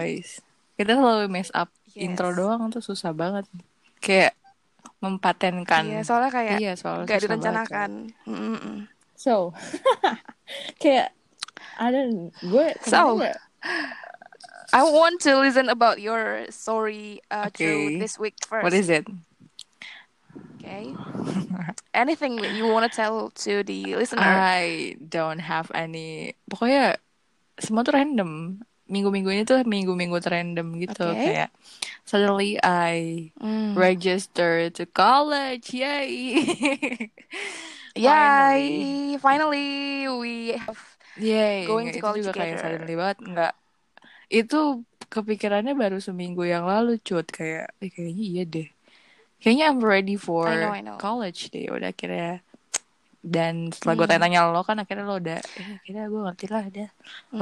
guys. Kita selalu mess up Yes. intro doang tuh susah banget. Kayak mempatenkan. Iya, soalnya kayak Iya, soalnya gak direncanakan. Mm-mm. kan. So, kayak ada gue So, ya- I want to listen about your story uh, Okay. this week first. what is it? Okay. Anything that you want to tell to the listener? I don't have any. Pokoknya semua tuh random. Minggu-minggu ini tuh minggu-minggu random gitu Oke. kayak suddenly I Hmm. register to college, yay! Yay! Finally, we have Yay! Going to itu college juga kayak together. suddenly banget nggak. Itu kepikirannya baru seminggu yang lalu cut kayak eh, kayaknya iya deh. Kayaknya I'm ready for I know, I know. college deh. Udah akhirnya dan setelah gue Hmm. tanya-tanya lo kan akhirnya lo udah eh, akhirnya gue ngerti lah udah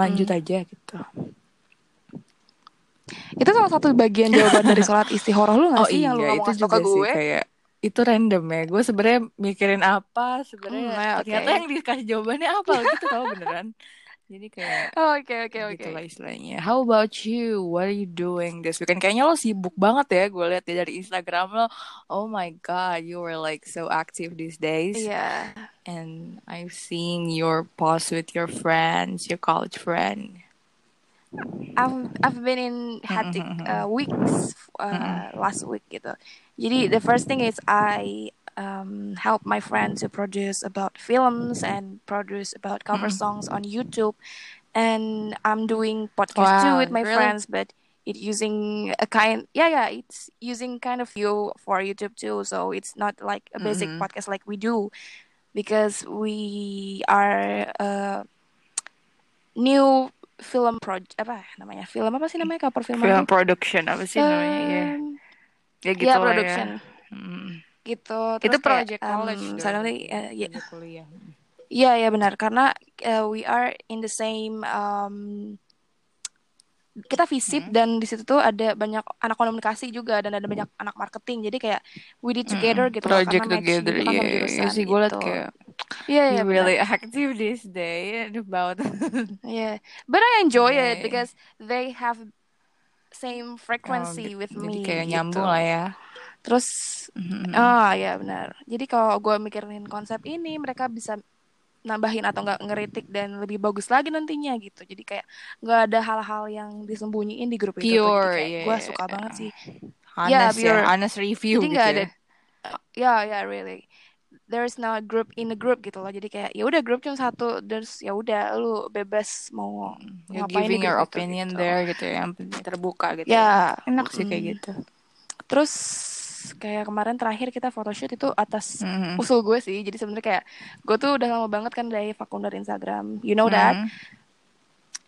lanjut aja gitu. itu salah satu bagian jawaban dari sholat istihoroh lu gak Oh sih lu iya ngomong itu juga ke sih gue? kayak itu random ya. Gue sebenarnya mikirin apa sebenarnya Hmm, ya, oke. ternyata yang dikasih jawabannya apa gitu tau beneran. Jadi kayak Oke oke oke. gitu lah istilahnya. How about you? What are you doing this weekend? Kayaknya lo sibuk banget ya. Gue lihat ya dari Instagram lo. Oh my god, you were like so active these days. Iya. And I've seen your post with your friends, your college friend. I've I've been in hectic uh, weeks uh, last week gitu. Jadi the first thing is I um, help my friend to produce about films and produce about cover songs on YouTube, and I'm doing podcast too with my really? friends, but it using a kind yeah yeah it's using kind of view for YouTube too, so it's not like a basic podcast like we do, because we are uh, new film project apa namanya? Film apa sih namanya? Cover film Film production apa sih namanya? ya Um, ya gitu ya. production. Ya. Hmm. Gitu Itu terus kayak, project um, college dong. suddenly uh, ya Project kuliah. Iya ya benar karena uh, we are in the same um, kita visip Hmm. dan di situ tuh ada banyak anak komunikasi juga dan ada banyak anak marketing jadi kayak we did together gitu loh, Hmm. Project karena match together, gitu kan iya. jurusan Iya sih gue liat gitu. kayak Iya iya you benar. really active this day about Yeah, but I enjoy it Yeah. because they have same frequency Oh, with jadi me. kayak gitu. nyambung lah ya. Terus, Mhm. ah ya benar. Jadi kalau gue mikirin konsep ini, mereka bisa nambahin atau nggak ngeritik dan lebih bagus lagi nantinya gitu. Jadi kayak nggak ada hal-hal yang disembunyiin di grup itu. Pure, Jadi kayak yeah. gue suka banget sih. honest Yeah, ya, pure. honest review Jadi gitu nggak ya. ada, ya ya really. There is no group in a group gitu loh. Jadi kayak ya udah grup cuma satu, terus ya udah lu bebas mau You're ngapain giving your itu, opinion gitu. there gitu ya, yang terbuka gitu. Ya, Enak sih mm. kayak gitu. Terus kayak kemarin terakhir kita photoshoot itu atas Mhm. usul gue sih. Jadi sebenarnya kayak gue tuh udah lama banget kan dari vakum dari Instagram. You know that. Mhm.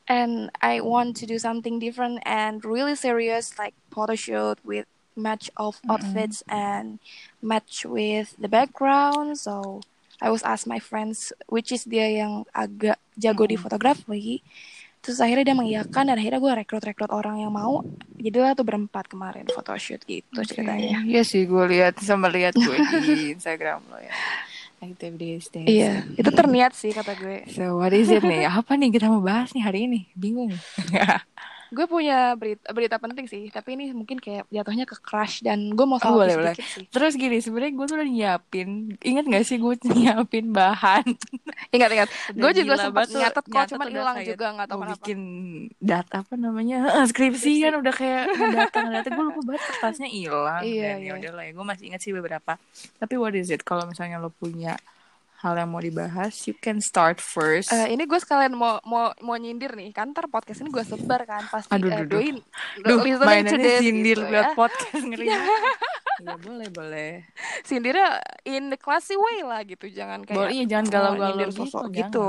And I want to do something different and really serious like photoshoot with match of outfits and match with the background. So I was ask my friends which is dia yang agak jago di fotografi. Terus akhirnya dia mengiyakan dan akhirnya gue rekrut-rekrut orang yang mau. Jadilah tuh berempat kemarin photoshoot gitu ceritanya. Iya sih gue lihat sama lihat gue di Instagram lo ya. Active these days. Iya, itu terniat sih kata gue. So what is it nih? Apa nih kita mau bahas nih hari ini? Bingung. Gue punya berita, berita penting sih, tapi ini mungkin kayak jatuhnya ke crush dan gue mau Oh, boleh, sih. Terus gini, sebenarnya gue tuh udah nyiapin. Ingat gak sih gue nyiapin bahan? Ingat-ingat, Udah gue juga sempat nyatet kok, cuman udah hilang juga nggak tahu kenapa. bikin data apa namanya skripsi kan udah kayak data data gue lupa banget kertasnya hilang Iya, dan iya. ya udah lah ya gue masih ingat sih beberapa tapi what is it kalau misalnya lo punya hal yang mau dibahas you can start first Eh, ini gue sekalian mau mau mau nyindir nih, kan ntar podcast ini gue sebar kan pasti. Aduh, eh, duh, duh. mainannya this sindir gitu buat ya. podcast ngeri Iya boleh boleh Sindirnya in the classy way lah gitu, jangan kayak Boleh, iya, jangan galau-galau gitu, sosok jangan. gitu.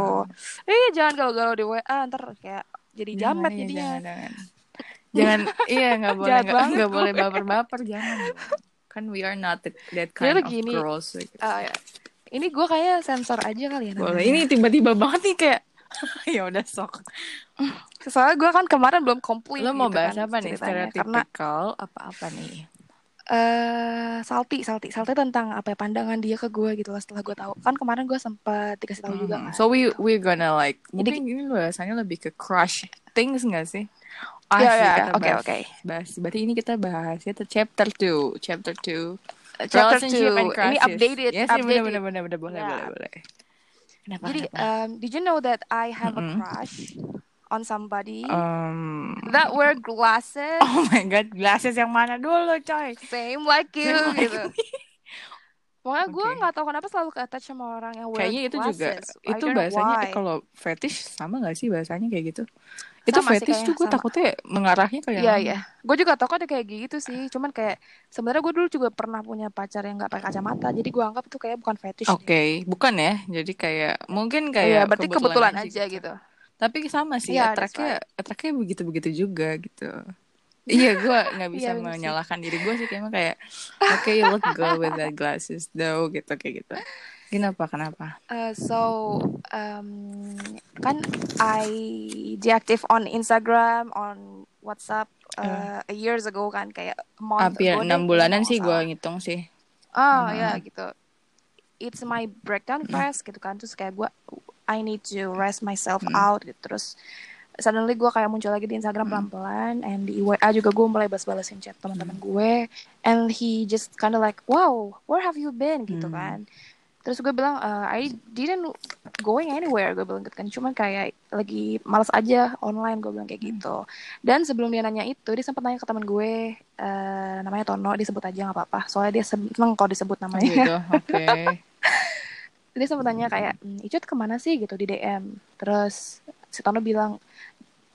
Iya, jangan galau-galau di WA ntar kayak jadi jamet iya, jadinya. jangan jangan jangan iya nggak boleh nggak boleh baper baper jangan kan we are not that, kind tuh of gini, girls gitu. Ah, ya. Ini gue kayak sensor aja kali ya boleh namanya. ini tiba-tiba banget nih kayak ya udah sok Soalnya gue kan kemarin belum komplit Lo mau gitu bahas kan apa nih? Karena apa-apa nih? eh salty, salty, salty tentang apa ya pandangan dia ke gue gitu lah setelah gue tahu. Kan kemarin gue sempat dikasih tahu juga Mhm. kan. So we we gonna like Jadi- mungkin ini bahasannya lebih ke crush things gak sih? Asik Ya, ya, kita oke, oke. bahas. Berarti ini kita bahas ya chapter 2, chapter 2. Chapter Relationship and 2. Ini updated, Yes, updated. bener, bener, bener, boleh, boleh, boleh. Kenapa, Jadi, kenapa? um, did you know that I have a Mm-mm. crush on somebody Um, that wear glasses oh my god, glasses yang mana dulu, coy? same like you Same like gitu. Pokoknya gue Oke. nggak tahu kenapa selalu ke attach sama orang yang wear Kayaknya itu juga glasses. I itu bahasanya kalau fetish sama gak sih bahasanya kayak gitu? Itu Sama fetish tuh gue takutnya mengarahnya ke yang Iya iya, gue juga tau kok ada kayak gitu sih. Cuman kayak sebenarnya gue dulu juga pernah punya pacar yang nggak pakai kacamata. Jadi gue anggap itu kayak bukan fetish. Oke, bukan ya. Jadi kayak mungkin. Iya, kayak berarti kebetulan aja gitu. Tapi sama sih, Iya, that's atraknya atraknya begitu-begitu juga gitu. Iya, gue nggak bisa Iya, bener sih. menyalahkan diri gue sih kayaknya kayak, oke, you look good with that glasses though, gitu kayak gitu. Kenapa? Kenapa? Uh, so um, kan I deactive on Instagram, on WhatsApp uh, years ago kan kayak month Hampir enam bulanan sih gue ngitung sih. Oh Hmm. ya gitu. It's my breakdown phase gitu kan. Terus kayak gue I need to rest myself Hmm. out gitu. Terus suddenly gue kayak muncul lagi di Instagram pelan-pelan and di WA juga gue mulai balas-balasin chat teman-teman gue and he just kind of like wow where have you been gitu Hmm. kan terus gue bilang "Uh, I didn't going anywhere gue bilang gitu kan. Cuman kayak lagi malas aja online gue bilang kayak gitu. Dan sebelum dia nanya itu dia sempat nanya ke teman gue eh, namanya Tono disebut aja nggak apa-apa. Soalnya dia seneng kalau disebut namanya. Gitu, oke. dia sempat tanya kayak "Hmm, Icut ke mana sih? gitu di DM terus si Tono bilang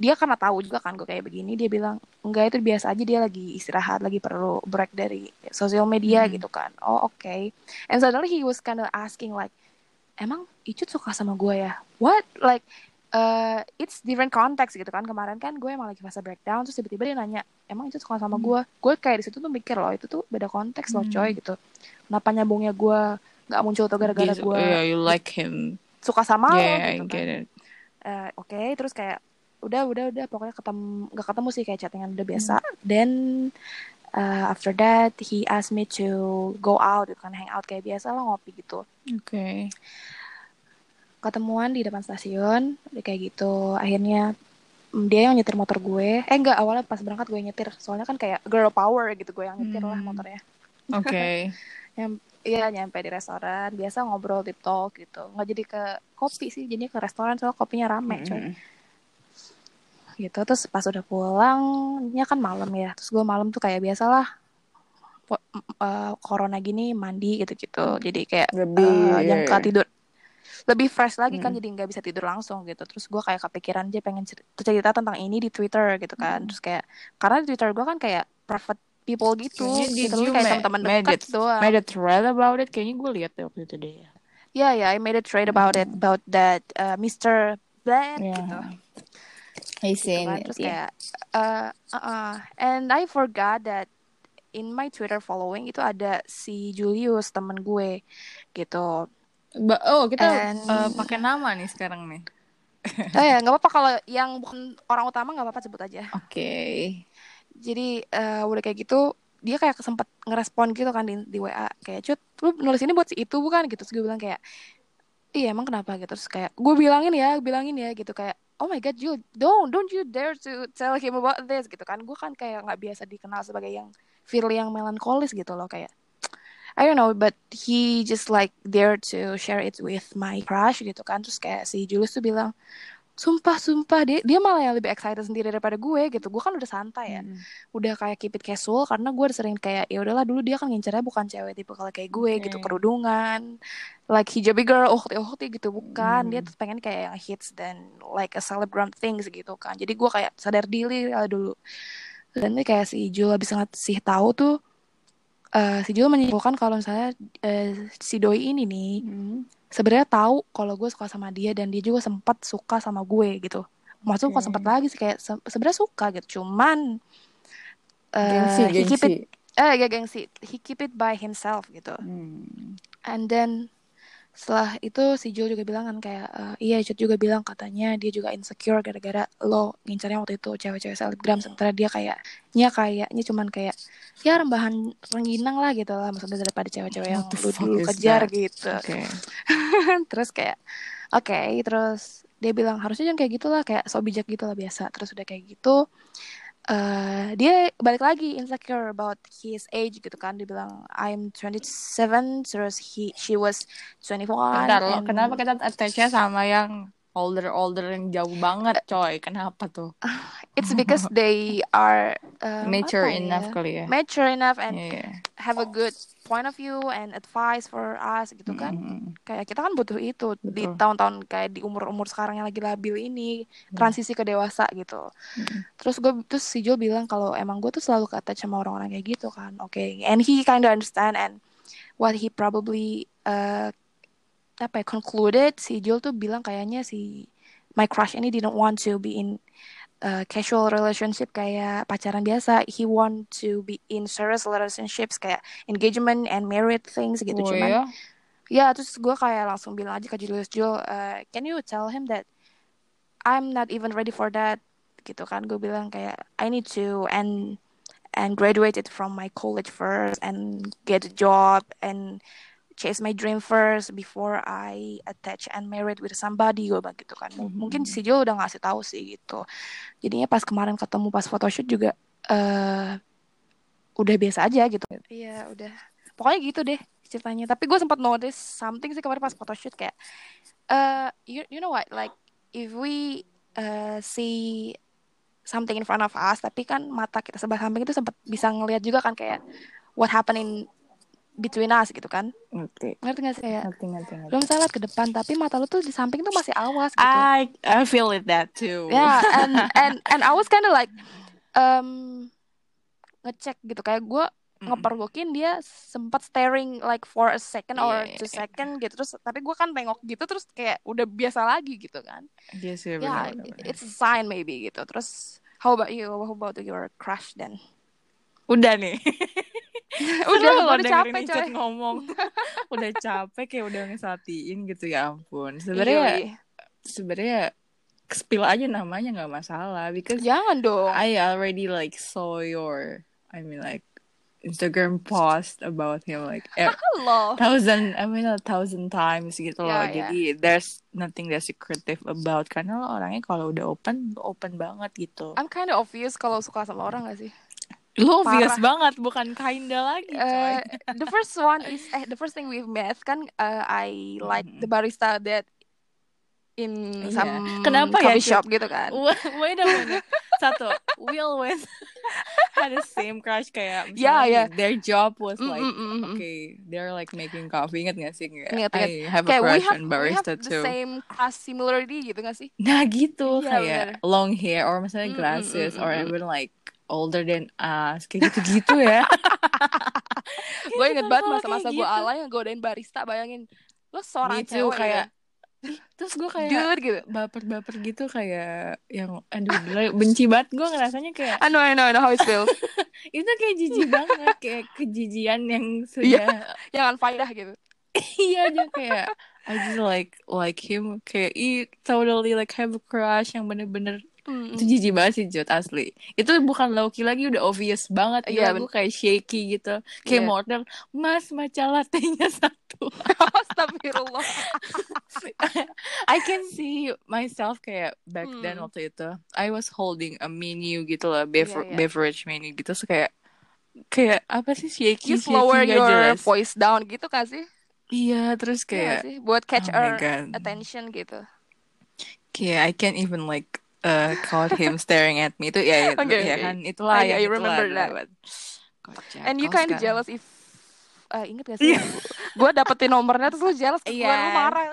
dia karena tahu juga kan gue kayak begini dia bilang enggak itu biasa aja dia lagi istirahat lagi perlu break dari sosial media Hmm. gitu kan. Oh oke. And suddenly he was kind of asking like emang Icut suka sama gue ya? What? Like uh, it's different context gitu kan. Kemarin kan gue emang lagi fase breakdown terus tiba-tiba dia nanya emang Icut suka sama gue gue kayak di situ tuh mikir loh itu tuh beda konteks loh Hmm. coy gitu. Kenapa nyambungnya gue nggak muncul tuh gara-gara gue yeah, you like him. suka sama lo Yeah, I gitu get kan it. Eh, oke terus kayak udah udah udah pokoknya ketemu nggak ketemu sih kayak chattingan udah biasa Hmm. then uh, after that he asked me to go out gitu kan hang out kayak biasa lah ngopi gitu Oke. ketemuan di depan stasiun udah kayak gitu akhirnya mm, dia yang nyetir motor gue eh enggak awalnya pas berangkat gue nyetir soalnya kan kayak girl power gitu gue yang nyetir lah Hmm. motornya Oke. yang Iya nyampe di restoran biasa ngobrol deep talk gitu nggak jadi ke kopi sih jadinya ke restoran soalnya kopinya rame coy Mm-mm. Gitu terus pas udah pulangnya kan malam ya terus gue malam tuh kayak biasalah eh, corona gini mandi gitu gitu jadi kayak Lebih, eh, iya, yang ke iya. tidur lebih fresh lagi kan Mm. jadi nggak bisa tidur langsung gitu terus gue kayak kepikiran aja pengen cer- cerita tentang ini di Twitter gitu kan Mm. terus kayak karena di Twitter gue kan kayak private people gitu did gitu kayak ma- teman-teman dekat it- doang made a thread about it? Kayaknya gue lihat deh waktu itu deh. ya ya I made a trade about it about that uh, Mr. Bland Yeah. gitu I gitu kan terus kayak uh, uh, uh, and I forgot that in my Twitter following itu ada si Julius temen gue gitu Ba- oh kita And- eh, pakai nama nih sekarang nih. oh ya nggak apa-apa kalau yang bukan orang utama nggak apa-apa sebut aja Oke. jadi eh, udah kayak gitu dia kayak sempat ngerespon gitu kan di, di WA kayak cut lu nulis ini buat si itu bukan gitu terus gue bilang kayak iya emang kenapa gitu? Terus kayak gue bilangin ya bilangin ya gitu kayak oh my god Jul don't don't you dare to tell him about this gitu kan. Gue kan kayak nggak biasa dikenal sebagai yang feel yang melankolis gitu loh kayak I don't know but he just like dare to share it with my crush gitu kan. Terus kayak si Julius tuh bilang sumpah sumpah dia dia malah yang lebih excited sendiri daripada gue gitu gue kan udah santai ya Hmm. udah kayak keep it casual karena gue udah sering kayak ya udahlah dulu dia kan ngincernya bukan cewek tipe kalau kayak gue Oke. gitu kerudungan like hijabi girl uhti uhti gitu bukan dia Hmm. tuh pengen kayak yang hits dan like a celebgram things gitu kan jadi gue kayak sadar diri lah dulu dan ini kayak si Jul habis ngasih tahu tuh eh, si Jul menyimpulkan kalau misalnya eh, si doi ini nih Hmm. Sebenarnya tahu kalau gue suka sama dia dan dia juga sempat suka sama gue gitu maksud bukan Oke. sempat lagi sih kayak se- sebenarnya suka gitu cuman eh, Gengsi, he keep gengsi. it eh ya gengsi he keep it by himself gitu Hmm. and then setelah itu si Jul juga bilang kan kayak eh, iya Cut juga bilang katanya dia juga insecure gara-gara lo ngincarnya waktu itu cewek-cewek selebgram sementara dia kayaknya kayaknya cuman kayak ya rembahan rengginang lah gitu lah maksudnya daripada cewek-cewek yang lu dulu kejar that? gitu Oke. terus kayak oke terus dia bilang harusnya jangan kayak gitulah kayak so bijak gitu lah biasa terus udah kayak gitu eh dia balik lagi insecure about his age gitu kan. Dia bilang I'm 27 terus he she was 21 Bentar and- kenapa kita attach-nya sama yang older-older yang jauh banget, coy? Kenapa tuh? it's because they are um, Mature apa enough ya? kali ya. mature enough and Iya. have a good point of view and advice for us gitu kan Mm-mm. kayak kita kan butuh itu di Betul. tahun-tahun kayak di umur-umur sekarang yang lagi labil ini transisi ke dewasa gitu Mm. terus gue terus si Joel bilang kalau emang gue tuh selalu kata sama orang-orang kayak gitu kan oke and he kind of understand and what he probably uh, apa ya concluded si Joel tuh bilang kayaknya si my crush ini didn't want to be in uh, casual relationship kayak pacaran biasa. He want to be in serious relationships kayak engagement and married things gitu. Oh, cuman ya? ya terus gue kayak langsung bilang aja ke Julius Joel uh, can you tell him that I'm not even ready for that? Gitu kan gue bilang kayak I need to and and graduated from my college first and get a job and chase my dream first before I attach and married with somebody gue bilang gitu kan. M- mungkin si Joel udah ngasih tahu sih gitu. Jadinya pas kemarin ketemu pas photoshoot juga eh udah biasa aja gitu. Iya udah. Pokoknya gitu deh ceritanya. Tapi gue sempat notice something sih kemarin pas photoshoot kayak eh you you know what? Like if we uh, see something in front of us tapi kan mata kita sebelah samping itu sempat bisa ngelihat juga kan kayak what happening between us gitu kan Ngerti. ngerti gak sih kayak Ngerti, ngerti, ngerti. lu misalnya lihat ke depan tapi mata lu tuh di samping tuh masih awas gitu I I feel it that too. ya and and and I was kind of like um ngecek gitu kayak gue Mm. ngepergokin dia sempat staring like for a second or Iya, two iya. second gitu terus tapi gue kan tengok gitu terus kayak udah biasa lagi gitu kan Iya sih, ya benar, benar, benar. it's a sign maybe gitu terus how about you how about your crush then Udah nih. udah Seru gue loh udah dengerin capek Icat coy ngomong. udah capek kayak udah ngesatiin gitu ya ampun. Sebenarnya iya. sebenarnya spill aja namanya nggak masalah because jangan dong I already like saw your I mean like Instagram post about him like a halo thousand I mean a thousand times gitu loh. Ya. Jadi there's nothing that secretive about karena lo orangnya kalau udah open open banget gitu. I'm kind of obvious kalau suka sama orang gak sih Lo obvious banget bukan kinda lagi coy. Uh, the first one is eh the first thing we've met kan uh, I like Mhm. the barista that in Iya. some Kenapa ya, coffee Cuk? shop gitu kan Wait a minute. Satu, we always had the same crush kayak Yeah, yeah. their job was like mm, mm, mm. okay, they're like making coffee. Ingat gak sih? Kayak, Ingat, I have a kayak we crush have on we have barista the too. same class similarity gitu gak sih Nah gitu Iya, kayak bener. long hair or misalnya Mm, mm, glasses mm, or mm, mm. even like older than us. Kayak gitu-gitu ya. gue inget banget masa-masa kayak gue gitu. alay ngegodain barista bayangin. Lo seorang Gitu, cewek kayak, gitu. Terus gue kayak dude gitu. baper-baper gitu kayak yang aduh benci banget. Gue ngerasanya kayak I know I know I know how it feels. Itu kayak jijik banget kayak kejijian yang sudah jangan faedah gitu. Iya aja kayak I just like like him. Kayak i totally like have a crush yang bener-bener Mm, itu jijik banget sih Jod asli. Itu bukan Loki lagi udah obvious banget. Iya, iya gue kayak shaky gitu. Kayak Iya. model mas matcha latte-nya satu. Astagfirullah. I can see myself kayak back then Hmm. waktu itu. I was holding a menu gitu lah bever- Iya, iya. beverage menu gitu. So kayak kayak apa sih shaky? You shaky slower gak your jelas. voice down gitu kan sih? Iya terus Iya kayak sih? Buat catch oh our attention gitu. Kayak I can't even like uh, caught him staring at me. Itu ya ya, Okay, ya okay. kan? Itulah I- yang I itulah remember that. but kocak and you kind of jealous if uh, inget gak sih? Gue dapetin nomornya terus lu jealous gue Iya. lu marah.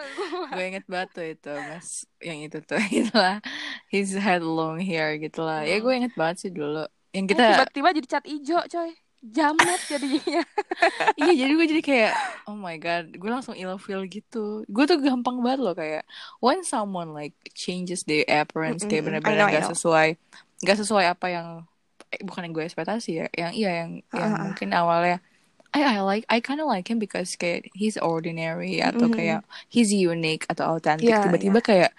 Gue inget banget tuh itu mas yang itu tuh. Itulah. His had long hair gitu lah ya Hmm. gue inget banget sih dulu. Yang kita tiba-tiba jadi cat ijo coy jamet jadinya. Iya jadi gue jadi kayak oh my god gue langsung ilfeel gitu. Gue tuh gampang banget loh kayak when someone like changes their appearance kayak I benar-benar know, I gak sesuai gak sesuai apa yang eh, bukan yang gue ekspektasi ya yang iya yang yang Ah, ah. mungkin awalnya I I like I kind of like him because kayak he's ordinary atau Mhm. kayak he's unique atau authentic. Tiba-tiba kayak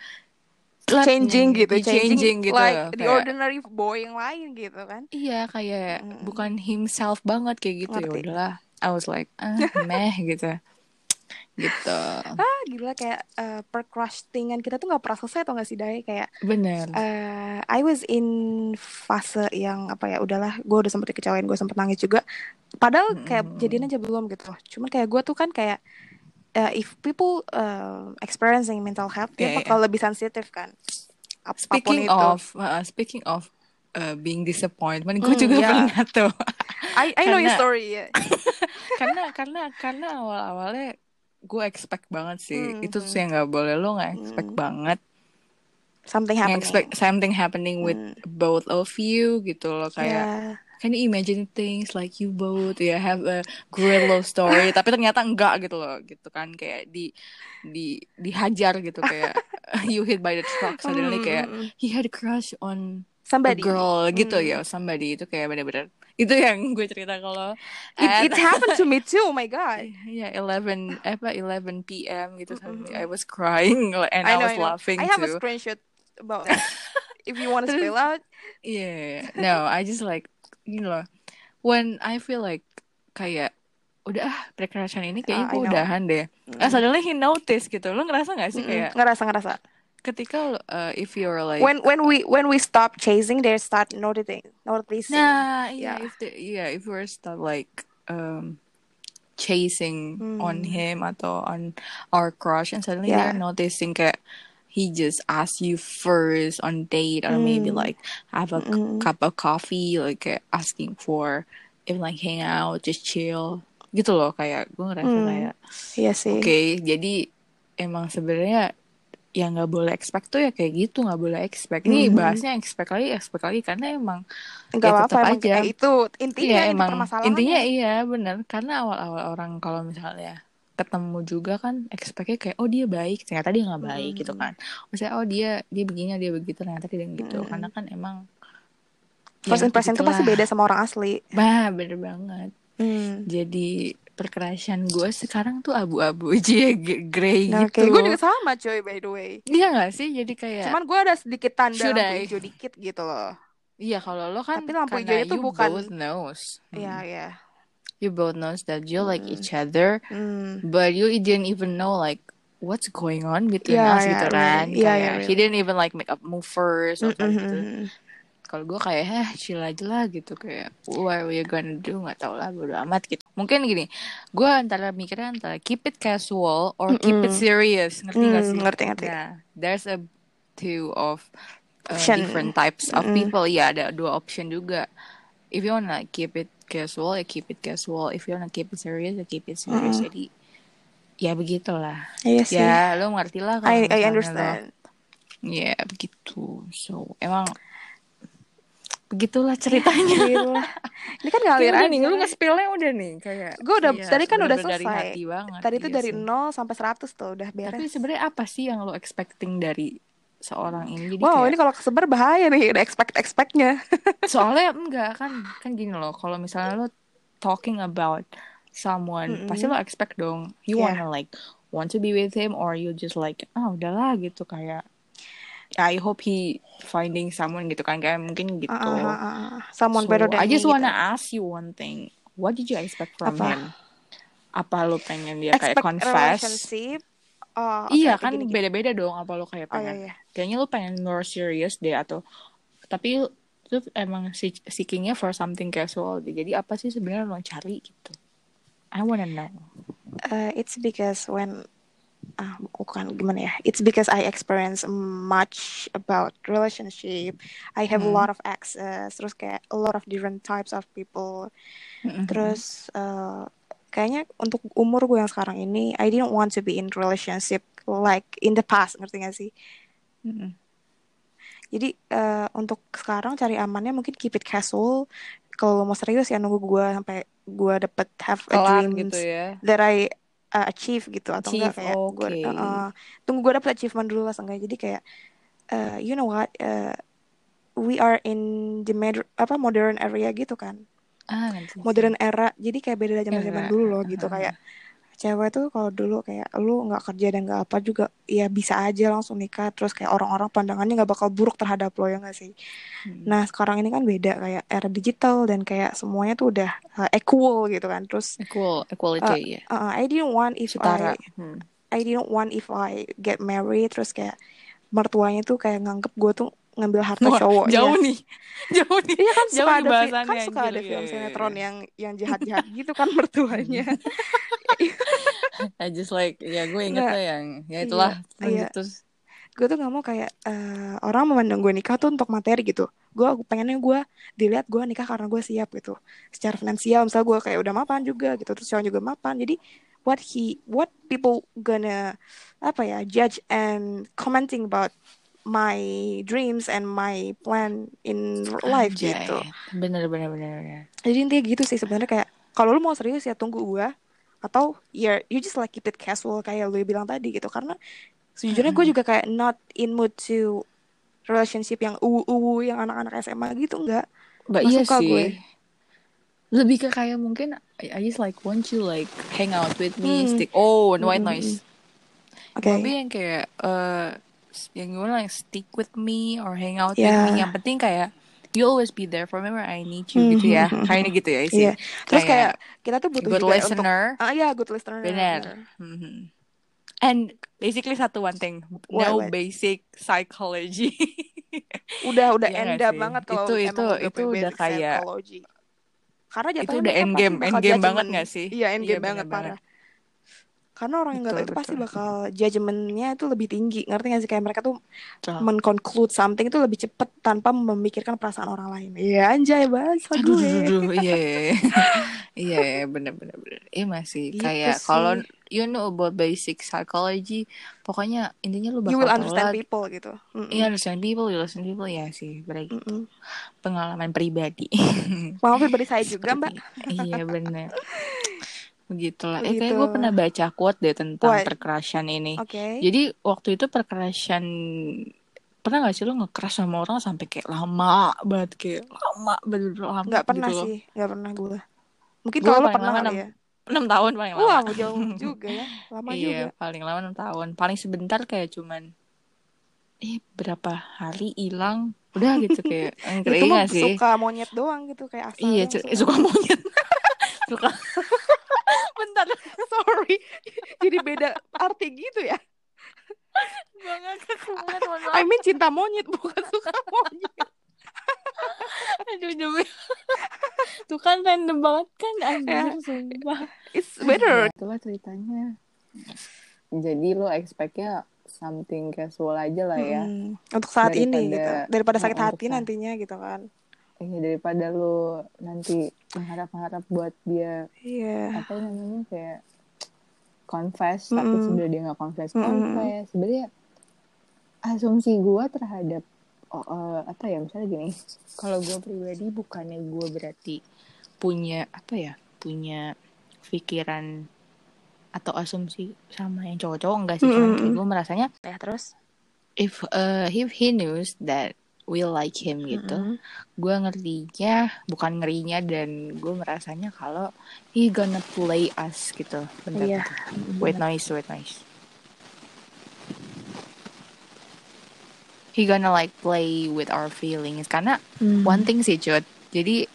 lightning, changing gitu di changing gitu. like the kayak- ordinary boy yang lain gitu kan. Iya kayak Mm. bukan himself banget kayak gitu ya udahlah. I was like ah meh gitu. gitu. Ah gila kayak uh, percrustingan kita tuh nggak pernah selesai atau nggak sih Dai? Kayak bener. uh, I was in fase yang apa ya udahlah gue udah sempet dikecewain gue sempet nangis juga. Padahal kayak Mm-mm. jadian aja belum gitu. Cuman kayak gue tuh kan kayak uh, if people uh, experiencing mental health dia Iya, bakal lebih sensitif kan? Apa pun speaking itu. of uh, speaking of uh, being disappointment gue Hmm, juga ya. pernah tuh. I I know your story ya karena karena karena awal awalnya gue expect banget sih. Hmm, itu tuh yang nggak boleh. Lo nggak expect Hmm. banget. Something happening. expect something happening with Hmm. both of you gitu loh kayak Yeah. Can you imagine things like you both ya have a great love story tapi ternyata enggak gitu loh gitu kan kayak di di dihajar gitu kayak you hit by the truck suddenly Hmm, kayak hmm, hmm. he had a crush on a somebody girl gitu Hmm. ya somebody itu kayak bener-bener itu yang gue cerita kalau It, it happened to me too. Oh my god. yeah 11 apa 11 p.m. gitu Mm-mm. suddenly I was crying and I, know, was know. laughing I have a too screenshot about if you want to spill out. yeah no I just like you know when I feel like kayak udah ah ini kayaknya Ah, I gue udahan deh ah suddenly he noticed gitu lo ngerasa gak sih kayak ngerasa ngerasa. ketika uh, if you're like When when we when we stop chasing, they start noticing noticing. Nah, yeah, Yeah. if the yeah, if we're start like um chasing Hmm. on him atau on our crush and suddenly Yeah. they're noticing kayak he just asks you first on date or maybe Hmm. like have a Mm-mm. cup of coffee like kayak asking for even like hang out just chill gitu loh kayak gue ngerasa Hmm. kayak Iya sih. oke jadi emang sebenarnya yang nggak boleh expect tuh ya kayak gitu nggak boleh expect ini Mhm. bahasnya expect lagi expect lagi karena emang Enggak ya apa-apa tetap emang aja. itu intinya ini emang intinya iya bener karena awal-awal orang kalau misalnya ketemu juga kan expectnya kayak oh dia baik ternyata dia nggak baik gitu Hmm. kan misalnya oh dia dia begini dia begitu ternyata dia gitu Hmm. karena kan emang First ya, impression itu pasti beda sama orang asli. bah bener banget Hmm. jadi perkerasaan gue sekarang tuh abu-abu aja grey Nah, gitu gue juga sama coy by the way. iya gak sih jadi kayak Cuman gue ada sedikit tanda Should lampu I? hijau dikit gitu loh. iya kalau lo kan Tapi lampu tuh you bukan- both knows Iya Hmm. iya. You both knows that you like Hmm. each other Hmm. but you didn't even know like what's going on between Yeah, us yeah, gitu kan. Yeah, kayak yeah, he didn't even like make up move first or kayak gitu. Kalau gue kayak eh chill aja lah gitu kayak what we gonna do? Nggak tau lah bodo amat gitu. Mungkin gini gue antara mikirnya antara keep it casual or keep it Mm-mm. serious ngerti gak Hmm, sih? ngerti, ngerti. nah there's a two of uh, different types of Mm-mm. people. Ya ada dua option juga. If you wanna keep it casual ya keep it casual if you wanna keep it serious ya keep it serious Mm-mm. jadi ya begitulah Iya sih. ya lo ngerti lah I I misalnya lo understand. ya begitu so emang begitulah ceritanya Gila. Ini kan ngalir aja. nih lu nge-spillnya udah nih kayak Gue udah iya, tadi kan udah bener-bener dari selesai. hati banget Tadi itu iya dari. 0 sampai 100 tuh udah tapi beres. sebenarnya apa sih yang lo expecting dari seorang ini jadi Wow, kayak ini kalau kesebar bahaya nih, udah expect expectnya. soalnya enggak kan kan gini loh kalau misalnya lo talking about someone Mm-mm. pasti lo expect dong you Yeah. wanna like want to be with him or you just like ah udahlah gitu kayak I hope he finding someone gitu kan kayak mungkin gitu Ah, ah, ah, ah. Someone So, better than I just me wanna gitu. ask you one thing. What did you expect from Apa? him? Apa lo pengen dia kayak Expect confess? relationship. Oh, Iya oke, kan gini, beda-beda dong apa lo kayak Oh iya pengen. iya. Kayaknya lo pengen more serious deh atau tapi lu emang seek- seekingnya for something casual. deh. Jadi apa sih sebenarnya lo cari gitu? I wanna know. Uh, it's because when ah bukan gimana ya it's because I experience much about relationship I have a Hmm. lot of access terus kayak a lot of different types of people Mm-mm. terus uh, kayaknya untuk umur gue yang sekarang ini I didn't want to be in relationship like in the past ngerti gak sih Mm-mm. jadi uh, untuk sekarang cari amannya mungkin keep it casual kalau mau serius ya nunggu gue sampai gue dapet have a Kelar dreams gitu ya. that I uh, achieve gitu atau enggak Achieve, kayak gue oke. uh, tunggu gue dapet achievement dulu lah seenggaknya jadi kayak uh, you know what uh, we are in the med- apa modern area gitu kan Ah, modern era jadi kayak beda dari zaman zaman dulu loh gitu kayak cewek tuh kalau dulu kayak lu nggak kerja dan nggak apa juga ya bisa aja langsung nikah terus kayak orang-orang pandangannya nggak bakal buruk terhadap lo ya nggak sih Hmm. nah sekarang ini kan beda kayak era digital dan kayak semuanya tuh udah uh, equal gitu kan terus equal equality ya uh, I didn't want if setara I Hmm. I didn't want if I get married terus kayak mertuanya tuh kayak nganggep gue tuh ngambil harta Wah, cowoknya jauh nih jauh nih Iya kan Jauh suka nih ada kan suka ada Iya, film iya, sinetron iya. yang yang jahat-jahat gitu kan mertuanya. I just like ya gue inget Nggak, lah yang ya itulah iya, iya. terus gue tuh nggak mau kayak eh, orang memandang gue nikah tuh untuk materi gitu. Gue pengennya gue dilihat gue nikah karena gue siap gitu. Secara finansial misalnya gue kayak udah mapan juga gitu. Terus cowok juga mapan. Jadi what he what people gonna apa ya judge and commenting about my dreams and my plan in life Anjay. gitu. bener bener bener bener. Jadi intinya gitu sih sebenarnya kayak kalau lu mau serius ya tunggu gua atau ya you just like keep it casual kayak lu bilang tadi gitu karena sejujurnya gue juga kayak not in mood to relationship yang uwu-uwu yang anak-anak SMA gitu enggak Mbak iya suka sih gue. lebih ke kayak mungkin I, I just like want you like hang out with me Hmm. stick oh Hmm, white hmm, noise oke tapi yang kayak eh yang gimana like stick with me or hang out with Ya. me yang penting kayak you always be there. For me where I need you Hmm, gitu ya. Hmm, hmm, kayaknya gitu ya sih iya terus kayak kita tuh butuh good juga untuk listener. ah iya good listener. Bener. Mhm. and basically satu one thing. What, no what? basic psychology. Udah udah Iya nggak end up sih? banget kalau Itu- itu- udah itu udah kayak- karena itu udah mereka end game end game banget nggak sih? Iya end Iya, game banget bener-bener. parah karena orang yang nggak tahu Betul, itu pasti betul. bakal judgementnya itu lebih tinggi ngerti gak sih kayak mereka tuh Betul. menconclude something itu lebih cepet tanpa memikirkan perasaan orang lain iya anjay bahasa Aduh, gue aduh, aduh, iya, iya, iya, iya, iya, bener, bener, bener. Iya masih Gitu kayak kalau you know about basic psychology, pokoknya intinya lu bakal you will understand telat. people gitu Mm-mm. Iya understand people, you listen people ya sih, berarti Mm-mm. pengalaman pribadi. Mau pribadi saya juga mbak Iya bener. Begitulah. Eh kayak gue pernah baca quote deh tentang What? percrushan ini. oke Jadi waktu itu percrushan pernah gak sih lo nge-crush sama orang sampai kayak lama banget kayak lama bener-bener lama nggak pernah gitu loh. sih nggak pernah gue mungkin kalau lo pernah kali enam- ya enam tahun paling lama. wah jauh juga ya lama iya, juga paling lama 6 tahun. Paling sebentar kayak cuman eh berapa hari hilang udah gitu kayak itu mah gak sih? suka monyet doang gitu kayak asal Iya, cu- suka monyet. suka. Bentar. sorry jadi beda arti gitu ya Banget I mean cinta monyet bukan suka monyet Aduh, demi. Tuh kan random banget kan anjir, Ya. sumpah. it's better Ya, itulah ceritanya. Jadi lo expect-nya something casual aja lah ya. Mm, untuk saat ini Daripada- gitu daripada sakit Oh, untuk hati saat- nantinya gitu kan Iya daripada lo nanti mengharap-harap buat dia iya apa ya namanya kayak confess tapi Mm-mm. sebenarnya dia nggak confess Mm-mm. confess sebenarnya asumsi gue terhadap oh, eh, apa ya misalnya gini kalau gue pribadi bukannya gue berarti punya apa ya punya pikiran atau asumsi sama yang cowok-cowok enggak sih cuman Mm-mm. gue merasanya ya terus if uh, if he knows that we like him gitu Mm-mm. gue ngertinya bukan ngerinya dan gue merasanya kalau he gonna play us gitu bentar Iya. bentar. wait noise wait noise he gonna like play with our feelings karena Mm. one thing sih cut jadi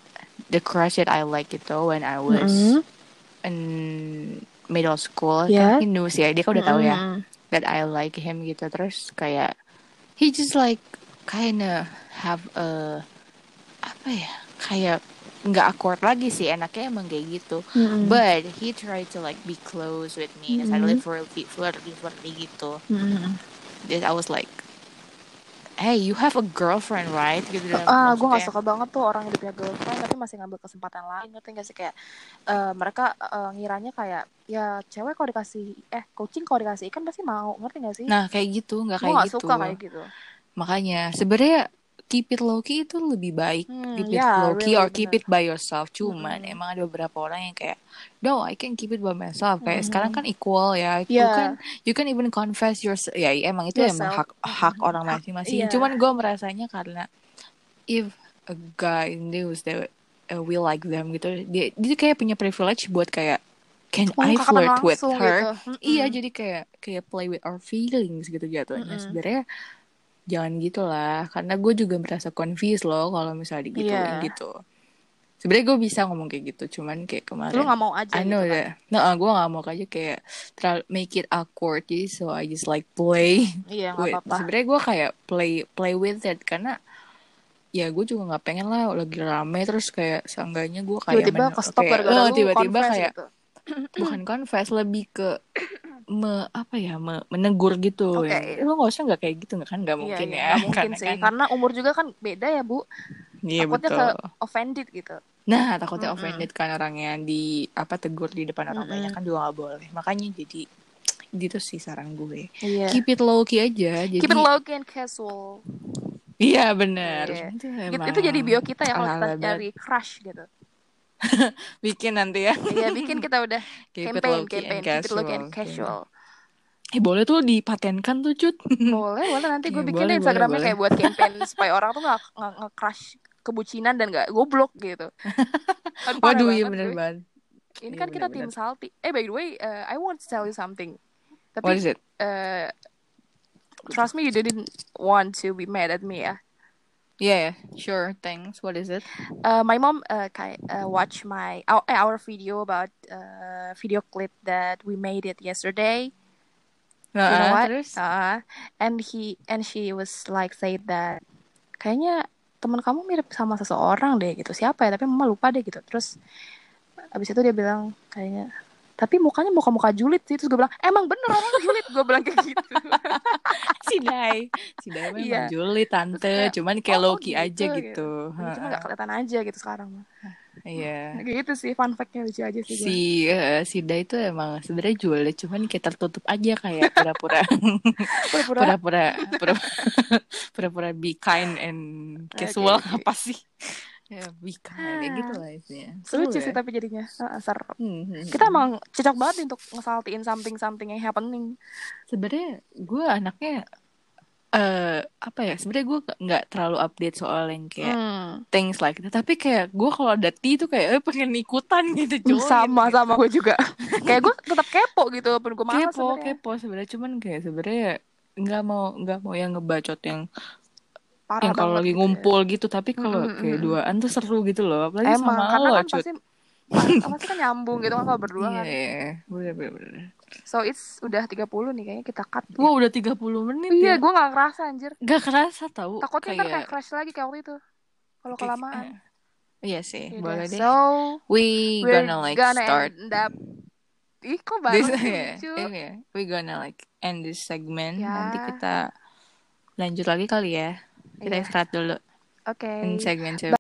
the crush that I like itu when I was Mm-mm. in middle school Yeah. kan he knows ya dia kan udah tahu ya Mm-mm. that I like him gitu terus kayak he just like kinda have a apa ya kayak nggak awkward lagi sih enaknya emang kayak gitu. Mm-mm. but he tried to like be close with me mm Mhm. flirty flirty flirty gitu. Mm-mm. then I was like hey you have a girlfriend right? Gitu dalam ah gue gak suka banget tuh orang yang punya girlfriend tapi masih ngambil kesempatan lain ngerti gak sih? Kayak eh, mereka eh, ngiranya kayak ya cewek kalau dikasih eh kucing kalau dikasih ikan pasti mau ngerti gak sih? Nah kayak gitu nggak kayak gak gitu. suka kayak gitu makanya sebenarnya keep it low key itu lebih baik Hmm, keep it ya, low key really, or keep bener. it by yourself cuman Mm-mm. emang ada beberapa orang yang kayak no I can keep it by myself kayak Mm-mm. sekarang kan equal ya you Yeah. can you can even confess your ya emang itu emang Yourself. hak hak orang Hak- masing-masing iya. cuman gue merasanya karena if a guy knows that uh, we like them gitu dia dia kayak punya privilege buat kayak can I Mengungkapkan flirt with her gitu. Mm-mm. iya jadi kayak kayak play with our feelings gitu jatuhnya Mm-mm. sebenarnya jangan gitulah karena gue juga merasa confused loh kalau misalnya digituin Iya. gitu sebenarnya gue bisa ngomong kayak gitu cuman kayak kemarin lu nggak mau aja I gitu know kan. that nah gue gak mau aja kayak terlalu make it awkward jadi so I just like play iya nggak apa-apa sebenarnya gue kayak play play with it karena ya gue juga nggak pengen lah lagi rame terus kayak seenggaknya gue kayak tiba-tiba men- ke stop kayak, lu tiba-tiba kayak gitu. bukan confess lebih ke me, apa ya me- menegur gitu. Oke, ya lu nggak usah nggak kayak gitu nggak kan? Nggak Iya, mungkin iya, ya nggak mungkin karena sih. kan karena umur juga kan beda ya bu. Iya takutnya betul. ke offended gitu. Nah takutnya Mm-mm. offended kan orangnya di apa tegur di depan orang Mm-mm. banyak kan juga nggak boleh. Makanya jadi gitu sih saran gue. Iya. Keep it low key aja jadi keep it low key and casual. Iya benar Iya. itu, emang itu jadi bio kita ya kalau kita cari crush gitu bikin nanti ya. Iya bikin kita udah keep campaign campaign. and keep it and casual eh boleh tuh dipatenkan tuh cut. Boleh boleh. Nanti gue bikin boleh, instagramnya boleh, kayak buat campaign supaya orang tuh nggak nggak nge-crush kebucinan dan nggak goblok gitu. Parah waduh iya bener banget. Ini Iya, kan kita tim salty. Eh by the way uh, I want to tell you something. What tapi is it? uh, trust me you didn't want to be mad at me ya yeah sure thanks. What is it? Uh, my mom uh, uh, watch my our, eh, our video about uh, video clip that we made it yesterday. Nah you know what? Terus? Uh, and he and she was like said that kayaknya teman kamu mirip sama seseorang deh gitu. Siapa ya? Tapi mama lupa deh gitu. Terus abis itu dia bilang kayaknya tapi mukanya muka-muka julid sih terus gue bilang emang bener orang julid? Gue bilang kayak gitu. Si Dai. Si Dai memang Iya. Juli tante. Kayak, cuman kayak oh, Loki gitu, aja gitu. gitu cuma nggak kelihatan aja gitu sekarang mah. Iya. Kayak gitu sih fun fact-nya lucu aja sih si eh, si Dai itu emang sebenarnya Juli cuman kayak tertutup aja kayak pura-pura. Pura-pura? Pura-pura pura- pura-pura be kind and casual Oke, oke. apa sih ya be kind kayak gitu lah isinya Seru lucu ya? sih tapi jadinya Heeh, seru Hmm, hmm, kita hmm. emang cocok banget untuk ngesaltiin something something yang happening sebenarnya gue anaknya eh apa ya sebenarnya gue nggak- terlalu update soal yang kayak Hmm. things like that tapi kayak gue kalau ada tea tuh kayak eh, pengen ikutan gitu join sama gitu. sama gue juga kayak gue tetap kepo gitu walaupun gue kepo sebenarnya. kepo sebenarnya cuman kayak sebenarnya nggak mau nggak mau yang ngebacot yang parah yang kalau lagi gitu ya. ngumpul gitu tapi kalau Mm, mm, kayak duaan tuh seru gitu loh. Apalagi emang sama karena lo kan pasti pasti kan nyambung gitu kan kalau berdua iya kan. Iya bener bener so it's udah 30 nih kayaknya kita cut wah udah 30 menit iya ya. gue gak ngerasa anjir. Gak kerasa tau takutnya ntar kayak kayak crash lagi kayak waktu itu kalau kayak- kelamaan. eh, iya sih Yaudah, boleh deh. so we gonna like gonna start end up ih kok this baru sih yeah, lucu yeah. we gonna like end this segment. Ya. nanti kita lanjut lagi kali ya kita Iya. istirahat dulu oke in segment two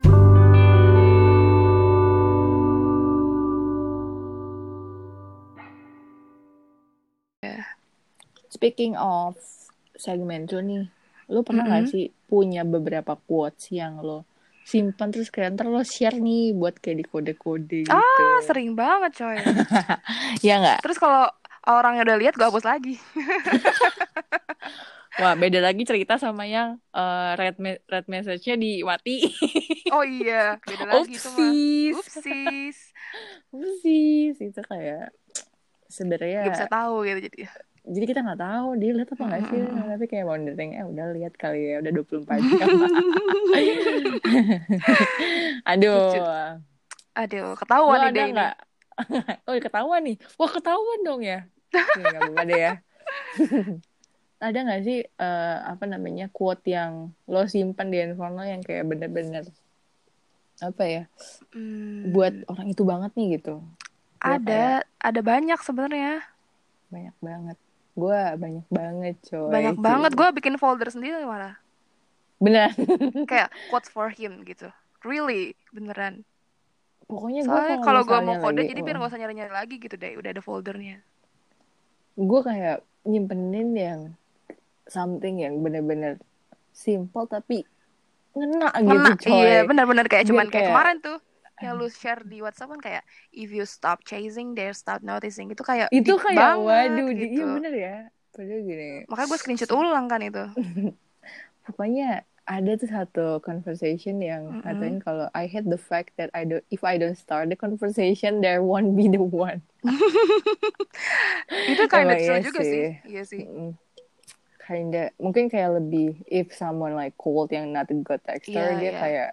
Speaking of segmen tuh nih, lu pernah nggak Mm-mm. sih punya beberapa quotes yang lo simpan terus kayak ntar lo share nih buat kayak di kode-kode gitu? ah sering banget coy ya nggak? terus kalau orangnya udah lihat gue hapus lagi Wah beda lagi cerita sama yang eh, red me- red message-nya dimati. oh iya beda lagi itu mah. Upsis. upsis. Itu kayak gak sebenarnya bisa tahu gitu jadi. Jadi kita nggak tahu dia lihat apa nggak sih Mm-mm. tapi kayak wondering eh udah lihat kali ya udah 24 jam. Aduh. Lucu. aduh lu ketahuan nih deh ini oh ketahuan nih. Wah ketahuan dong ya. Oke, nggak apa-apa deh ya ada nggak sih eh, apa namanya quote yang lo simpan di handphone lo yang kayak bener-bener apa ya Hmm, buat orang itu banget nih gitu? Gua ada ada banyak sebenarnya. Banyak banget. Gue banyak banget coy. Banyak banget. Gue bikin folder sendiri malah. Bener. Kayak quotes for him gitu. Really? Beneran. Pokoknya gue kalau gue mau kode jadi biar gak usah nyari-nyari lagi gitu deh. Udah ada foldernya. Gue kayak nyimpenin yang something yang bener-bener simple tapi ngena gitu Ngena, coy iya benar-benar kayak Biar cuman kayak kayak- kemarin tuh yang lu share di WhatsApp kan kayak if you stop chasing they start noticing itu kayak itu kayak banget waduh gitu. iya bener ya padahal gini makanya gue screenshot ulang kan itu pokoknya ada tuh satu conversation yang ngatain kalau I hate the fact that I do if I don't start the conversation there won't be the one. Itu kind of true iya juga sih. sih. Iya sih. Mm. Kinda mungkin kayak lebih if someone like cold yang not a good texter Iya, dia iya. kayak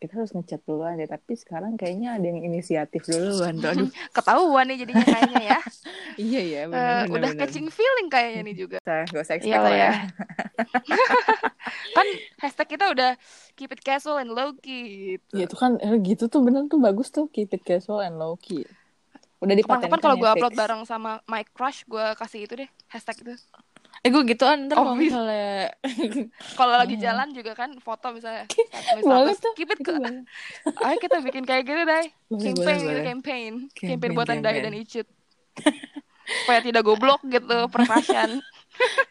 kita harus ngechat duluan deh tapi sekarang kayaknya ada yang inisiatif duluan aduh Ketahuan nih jadinya kayaknya ya. iya ya Eh, benar udah catching feeling kayaknya nih juga. gak usah expect Iyalah lah ya. ya kan hashtag kita udah keep it casual and low key gitu. ya itu kan eh, gitu tuh bener tuh bagus tuh keep it casual and low key udah dipatenkan Kapan-kapan kalau ya, gue upload bareng sama my crush, gue kasih itu deh hashtag itu. Eh gue gituan ntar Oh, kalau misalnya Kalau lagi jalan juga kan foto misalnya. boleh tuh Keep it ke-. Ayo kita bikin kayak gitu deh. Boleh, campaign boleh, gitu, boleh. campaign. Campaign, Campaign, buatan Dai campaign. dan Icut. Supaya tidak goblok gitu perasaan.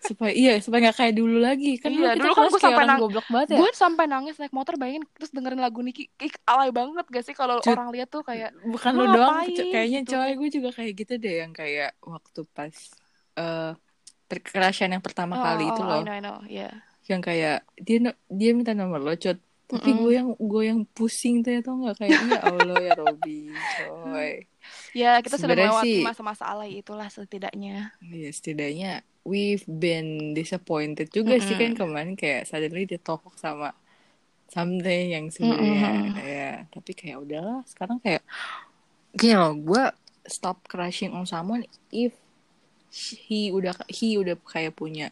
supaya iya supaya nggak kayak dulu lagi kan Iya, dulu kan kayak sampai orang nang- goblok banget ya Gue sampai nangis naik motor bayangin terus dengerin lagu Niki. Ih, alay banget gak sih kalau orang lihat tuh kayak bukan Lu doang kayaknya gitu? coy gue juga kayak gitu deh yang kayak waktu pas eh perkerasian yang pertama kali oh, itu oh, loh I know, I know. Yeah. yang kayak dia dia minta nomor lo cut tapi Mm-mm. gue yang gue yang pusing tuh ya tau nggak kayak ya Allah ya Robi coy Ya, kita sudah melewati masa-masa alay itulah setidaknya. ya setidaknya we've been disappointed juga sih kan kemarin kayak suddenly dia talk sama something yang sebenarnya Mm-mm. ya tapi kayak udahlah sekarang kayak gini loh gue stop crushing on someone if he udah he udah kayak punya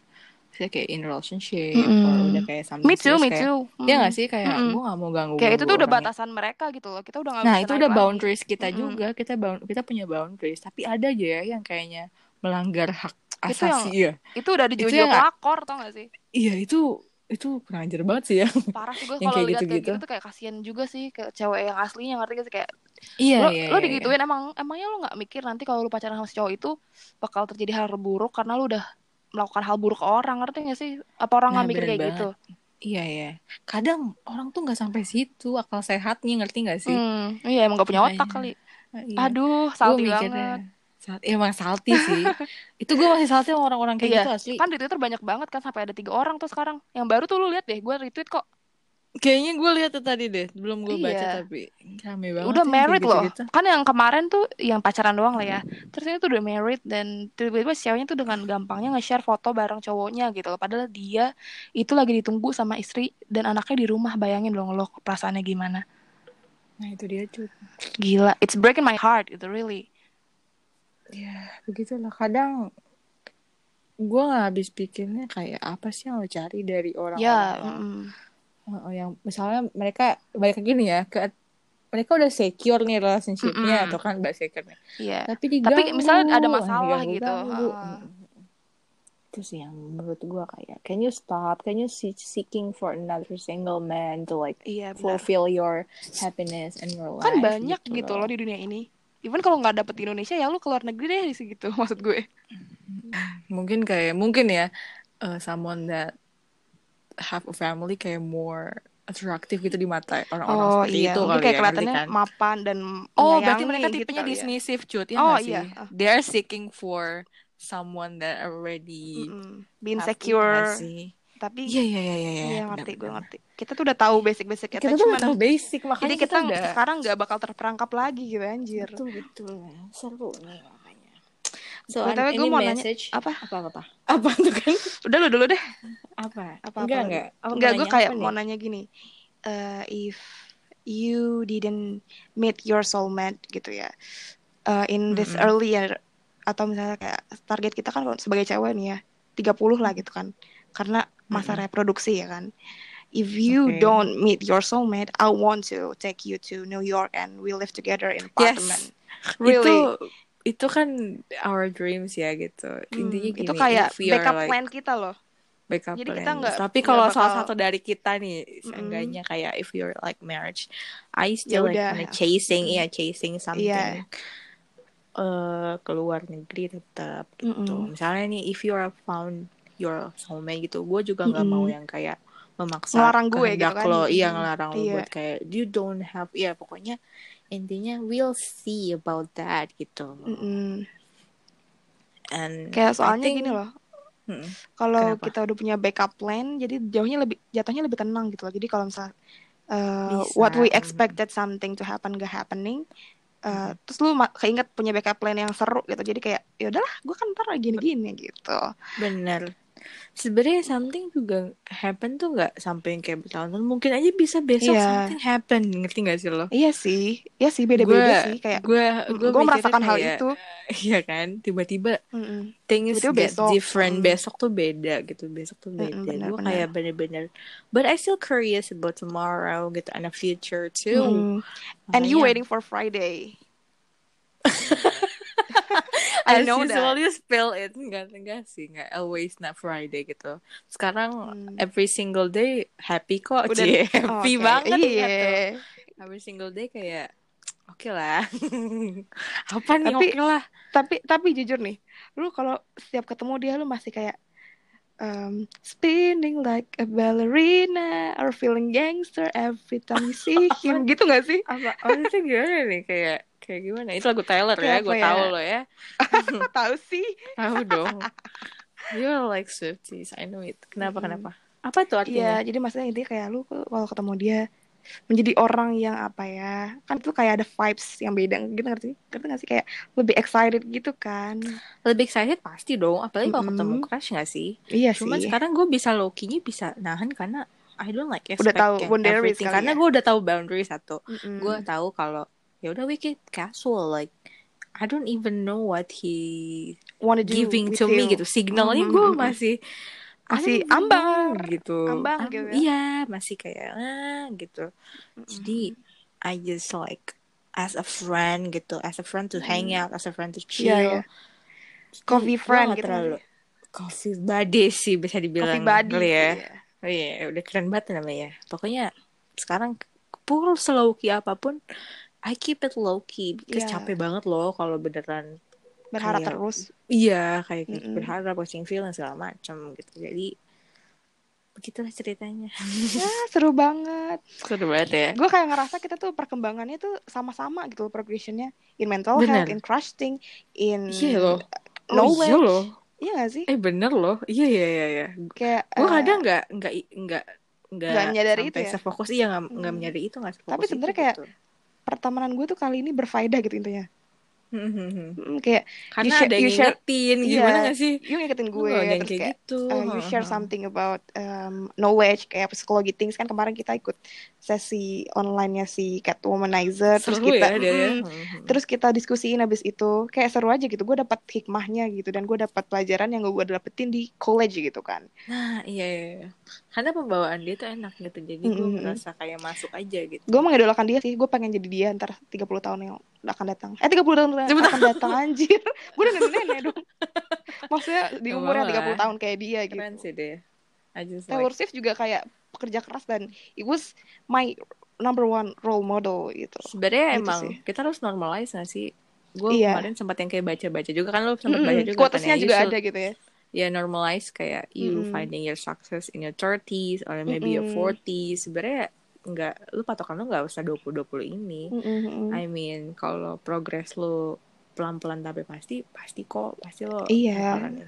saya kayak in relationship Mm-mm. or udah kayak something Me too, serious, me kayak, too. ya Mm. gak sih kayak Mm-mm. gue gak mau ganggu Kayak itu tuh udah orangnya. batasan mereka gitu loh. Kita udah gak nah bisa itu udah lagi. boundaries kita Mm-mm. juga kita kita punya boundaries tapi ada aja ya yang kayaknya melanggar hak Itu yang- asasi ya Itu udah di Itu jiwa-jiwa yang- pelakor tau gak sih? iya itu itu kurang ajar banget sih ya. Parah sih gue kalau lihat kayak gitu-gitu. gitu tuh kayak kasihan juga sih ke cewek yang aslinya ngerti gak sih? Kayak iya lo, iya lo iya, digituin emang emangnya lo nggak mikir nanti kalau lo pacaran sama si cowok itu bakal terjadi hal buruk karena lo udah melakukan hal buruk ke orang ngerti gak sih? Apa orang nggak Nah, mikir kayak banget. gitu iya iya. Kadang orang tuh nggak sampai situ akal sehatnya ngerti nggak sih? Hmm, iya emang gak punya otak Makanya. kali. Ah, iya. aduh salty banget Sal- emang salty sih. Itu gue masih salty sama orang-orang kayak Iya, gitu asli. kan di Twitter banyak banget kan sampai ada tiga orang tuh sekarang. Yang baru tuh lu lihat deh gue retweet kok. Kayaknya gue lihat tuh tadi deh belum gue baca Iya. tapi rame banget udah married loh. kan yang kemarin tuh yang pacaran doang lah ya. Terus ini tuh udah married dan tiba-tiba si ceweknya tuh dengan gampangnya nge-share foto bareng cowoknya gitu loh. Padahal dia itu lagi ditunggu sama istri dan anaknya di rumah. Bayangin dong lo perasaannya gimana. Nah itu dia cuy gila it's breaking my heart itu really ya begitulah. Kadang gue nggak habis pikirnya kayak apa sih yang lo cari dari orang-orang. Ya yang, mm, yang misalnya mereka balik gini ya ke mereka udah secure nih relationship-nya Mm-mm. atau kan mbak secure nih. Iya. Tapi diganggu. Tapi misalnya ada ah, masalah diganggu- gitu, ganggu. Mm. itu sih yang menurut gue kayak can you stop? Can you see seeking for another single man to like iya benar. fulfill your happiness and your life? kan banyak gitu loh di dunia ini even kalau nggak dapet di Indonesia ya lu keluar negeri deh di situ maksud gue mungkin kayak mungkin ya uh, someone that have a family kayak more attractive gitu di mata orang-orang oh seperti iya itu mungkin kali kayak ya, kelihatannya kan? mapan dan Oh, berarti mereka gitu tipenya ya. dismissive, cut ya Oh, nggak sih? iya. They are seeking for someone that already. Being have it, secure sih? Tapi Iya, iya, iya, iya. iya benar, ngerti gue ngerti kita tuh udah tahu basic-basic Kita tuh udah tahu basic, makanya jadi kita, udah... sekarang nggak bakal terperangkap lagi gitu anjir Betul, betul. Seru nih makanya. So, Btw, gue mau nanya- message? apa? Apa, apa, apa? Apa tuh kan? udah lu dulu deh Apa? apa enggak, apa enggak. Apa enggak gue nanya kayak mau nanya gini Eh, if you didn't meet your soulmate gitu ya eh, in this Mm-mm. early year atau misalnya kayak target kita kan sebagai cewek nih ya 30 lah gitu kan karena masa reproduksi ya kan if you Oke. don't meet your soulmate I want to take you to New York and we live together in Yes. apartment really Itu itu kan our dreams ya gitu. Hmm, Intinya gini, itu kayak backup like plan kita loh backup Jadi kita plans. nggak- Tapi kalau salah satu dari kita nih, seenggaknya kayak if you're like marriage, I Ya still like udah. kinda chasing, iya chasing something. Iya. eh keluar negeri tetap gitu. Mm-mm. Misalnya nih, if you are found your soulmate gitu, gue juga nggak Mm-mm. mau yang kayak memaksa Ngelarang gue gitu kan. lo, iya ngelarang lo Iya. buat kayak you don't have, iya pokoknya intinya we'll see about that gitu. Mm-mm. And kayak soalnya think- gini loh Mm-mm. Kalau kita udah punya backup plan, jadi jauhnya lebih jatuhnya lebih tenang gitu loh. Jadi kalau misal uh, Bisa. what we Mm. expected something to happen gak happening, uh, Mm. terus lu keinget punya backup plan yang seru gitu. Jadi kayak ya udahlah, gue kan ntar gini-gini gitu. Bener. Sebenarnya something juga happen tuh nggak sampai yang kayak bertahun-tahun. Mungkin aja bisa besok Iya. something happen. Ngerti gak sih lo? Iya sih, iya sih beda-beda sih kayak gue gue merasakan hal itu. Iya kan, tiba-tiba Mm-mm. things Tiba-tiba get besok. different. Mm. Besok tuh beda gitu. Besok tuh beda. bener, gue kayak bener-bener. But I still curious about tomorrow gitu and the future too. Mm-mm. And you Makanya- waiting for Friday. I know that. usual you spill it. Enggak enggak sih. Enggak always not Friday gitu. Sekarang Hmm. every single day happy kok Udah- cie Oh, happy oke. banget Iya. gitu every single day kayak oke lah. Apa nih? Tapi- oke lah. Tapi tapi jujur nih, lu kalau setiap ketemu dia lu masih kayak um, spinning like a ballerina or feeling gangster every time you see him. Gitu gak sih? apa? Maksudnya gimana nih? Kayak kayak gimana itu lagu Taylor ya Kayak gue ya? tahu lo ya Tahu sih. tahu dong you're like Swifties I know it kenapa Mm-mm. kenapa apa tuh artinya Iya, jadi maksudnya intinya kayak lu kalau ketemu dia menjadi orang yang apa ya kan itu kayak ada vibes yang beda gitu ngerti ngerti gak sih kayak lebih excited gitu kan lebih excited pasti dong apalagi kalau Mm-mm. ketemu crush gak sih iya Cuman sih sekarang gue bisa low-key-nya bisa nahan karena I don't like Udah expect tahu and boundaries everything. kali Karena ya? gue udah tahu boundaries satu. Mm-mm. Gue tahu kalau ya udah we keep casual like I don't even know what he wanna do giving to me you. gitu. Signalnya Mhm, gue masih Masih ambang. gitu. Ambang Am- gitu ya. Iya, masih kayak ah gitu. Mm-mm. Jadi I just like as a friend gitu, as a friend to hang out, as a friend to chill. Iya, iya. Coffee friend gitu terlalu coffee buddy sih bisa dibilang coffee buddy kali ya. iya. Oh iya, udah keren banget namanya. Pokoknya sekarang pur slow key apa pun, I keep it low key. Because Iya. capek banget loh kalau beneran berharap Kayak- terus iya kayak gitu, Mm-mm. berharap watching film segala macam gitu. Jadi begitulah ceritanya. ya seru banget Seru banget ya. gue kayak ngerasa kita tuh perkembangannya tuh sama-sama gitu loh progressionnya in mental Bener. health in crafting in Iya loh. Oh knowledge iya loh. iya gak sih Eh bener loh. Iya iya iya. iya. kayak Gue eh, kadang nggak nggak nggak nggak menyadari itu ya? sefokus iya nggak nggak Hmm. menyadari itu nggak Tapi sebenarnya itu kayak- gitu. Pertemanan gue tuh kali ini berfaedah gitu intinya Hmm, hmm, hmm. Mm, kayak Karena share- ada yang you share- ngingetin iya. gimana gak sih? you ngingetin gue yang terus kayak kayak gitu. uh, you share something about um, knowledge kayak psikologi things kan kemarin kita ikut sesi online-nya si Catwomanizer terus Seru kita ya dia mm, terus kita diskusiin abis itu kayak seru aja gitu gue dapat hikmahnya gitu dan gue dapat pelajaran yang gue dapetin di college gitu kan Nah iya, iya, iya. Karena pembawaan dia tuh enak gitu. Jadi gue Mm-mm. merasa kayak masuk aja gitu. gue mengidolakan dia sih gue pengen jadi dia ntar 30 tahun yang akan datang eh 30 tahun yang akan datang anjir gue udah nenek dong maksudnya di umur yang apa-apa. 30 tahun kayak dia gitu Keren sih just Taylor like Swift juga kayak pekerja keras dan it was my number one role model gitu sebenarnya Gitu emang sih. kita harus normalize gak sih? Gue Iya. kemarin sempat yang kayak baca-baca juga kan lo sempat Mm-mm. baca juga quotesnya kan ya. juga should- ada gitu ya ya normalize kayak you Mm-mm. finding your success in your 30s or maybe your Mm-mm. 40s sebenarnya nggak lu patokan lu nggak usah 20 20 ini Mm-mm. I mean kalau progress lu pelan-pelan tapi pasti pasti kok pasti lo Iya. ini.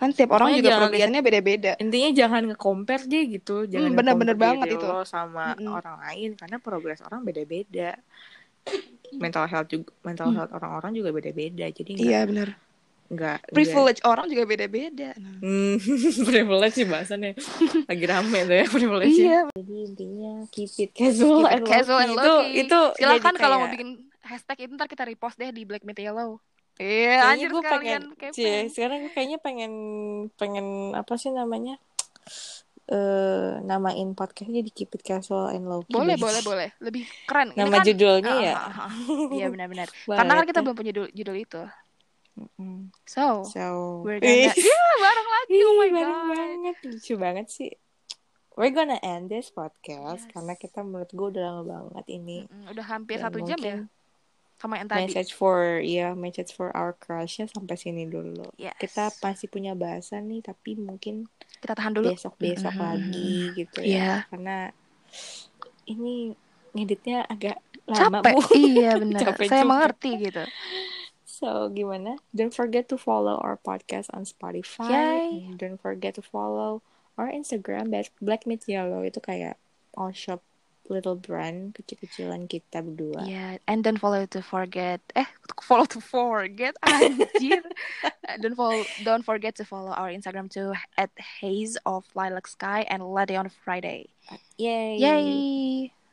kan setiap orang Pokoknya juga progresnya beda-beda intinya jangan nge-compare deh gitu jangan Hmm, bener-bener banget itu. sama Mm-mm. orang lain karena progres orang beda-beda mental health juga mental Hmm. health orang-orang juga beda-beda jadi nggak iya benar nggak privilege orang juga beda-beda. Nah. Hmm, privilege sih bahasannya. Lagi rame tuh ya privilege iya. Jadi intinya keep it casual, Keep it and, casual low-key. and itu low-key. itu silakan jadi kalau mau kayak- bikin hashtag itu ntar kita repost deh di Black Metal Yellow. Iya anjir gue pengen cie sekarang gue kayaknya pengen pengen apa sih namanya? Eh namain podcastnya di keep it casual and low key boleh boleh boleh. Lebih keren. Ini nama kan- judulnya Ah, ya? ah, ah, iya benar-benar. Karena kan kita belum punya judul, judul itu Mm. so so we're gonna ya bareng lagi. Oh my bareng god. banget. Lucu banget sih. We're gonna end this podcast Yes. karena kita menurut gue udah lama banget ini. Mm, udah hampir Dan satu jam ya? sama yang tadi? message for ya message for our crushnya sampai sini dulu. Yes. kita masih punya bahasan nih tapi mungkin kita tahan dulu. besok besok Mm-mm. lagi gitu ya. Karena ini ngeditnya agak lama capek. Bu. Iya benar saya juga. mengerti gitu So gimana? Don't forget to follow our podcast on Spotify. Yay. Don't forget to follow our Instagram Black, Meets Yellow itu kayak all shop little brand kecil-kecilan kita berdua. Yeah, and don't follow to forget. Eh, follow to forget. Anjir. Don't follow. Don't forget to follow our Instagram too at Haze of Lilac Sky and Latte on Friday. Yay. Yay!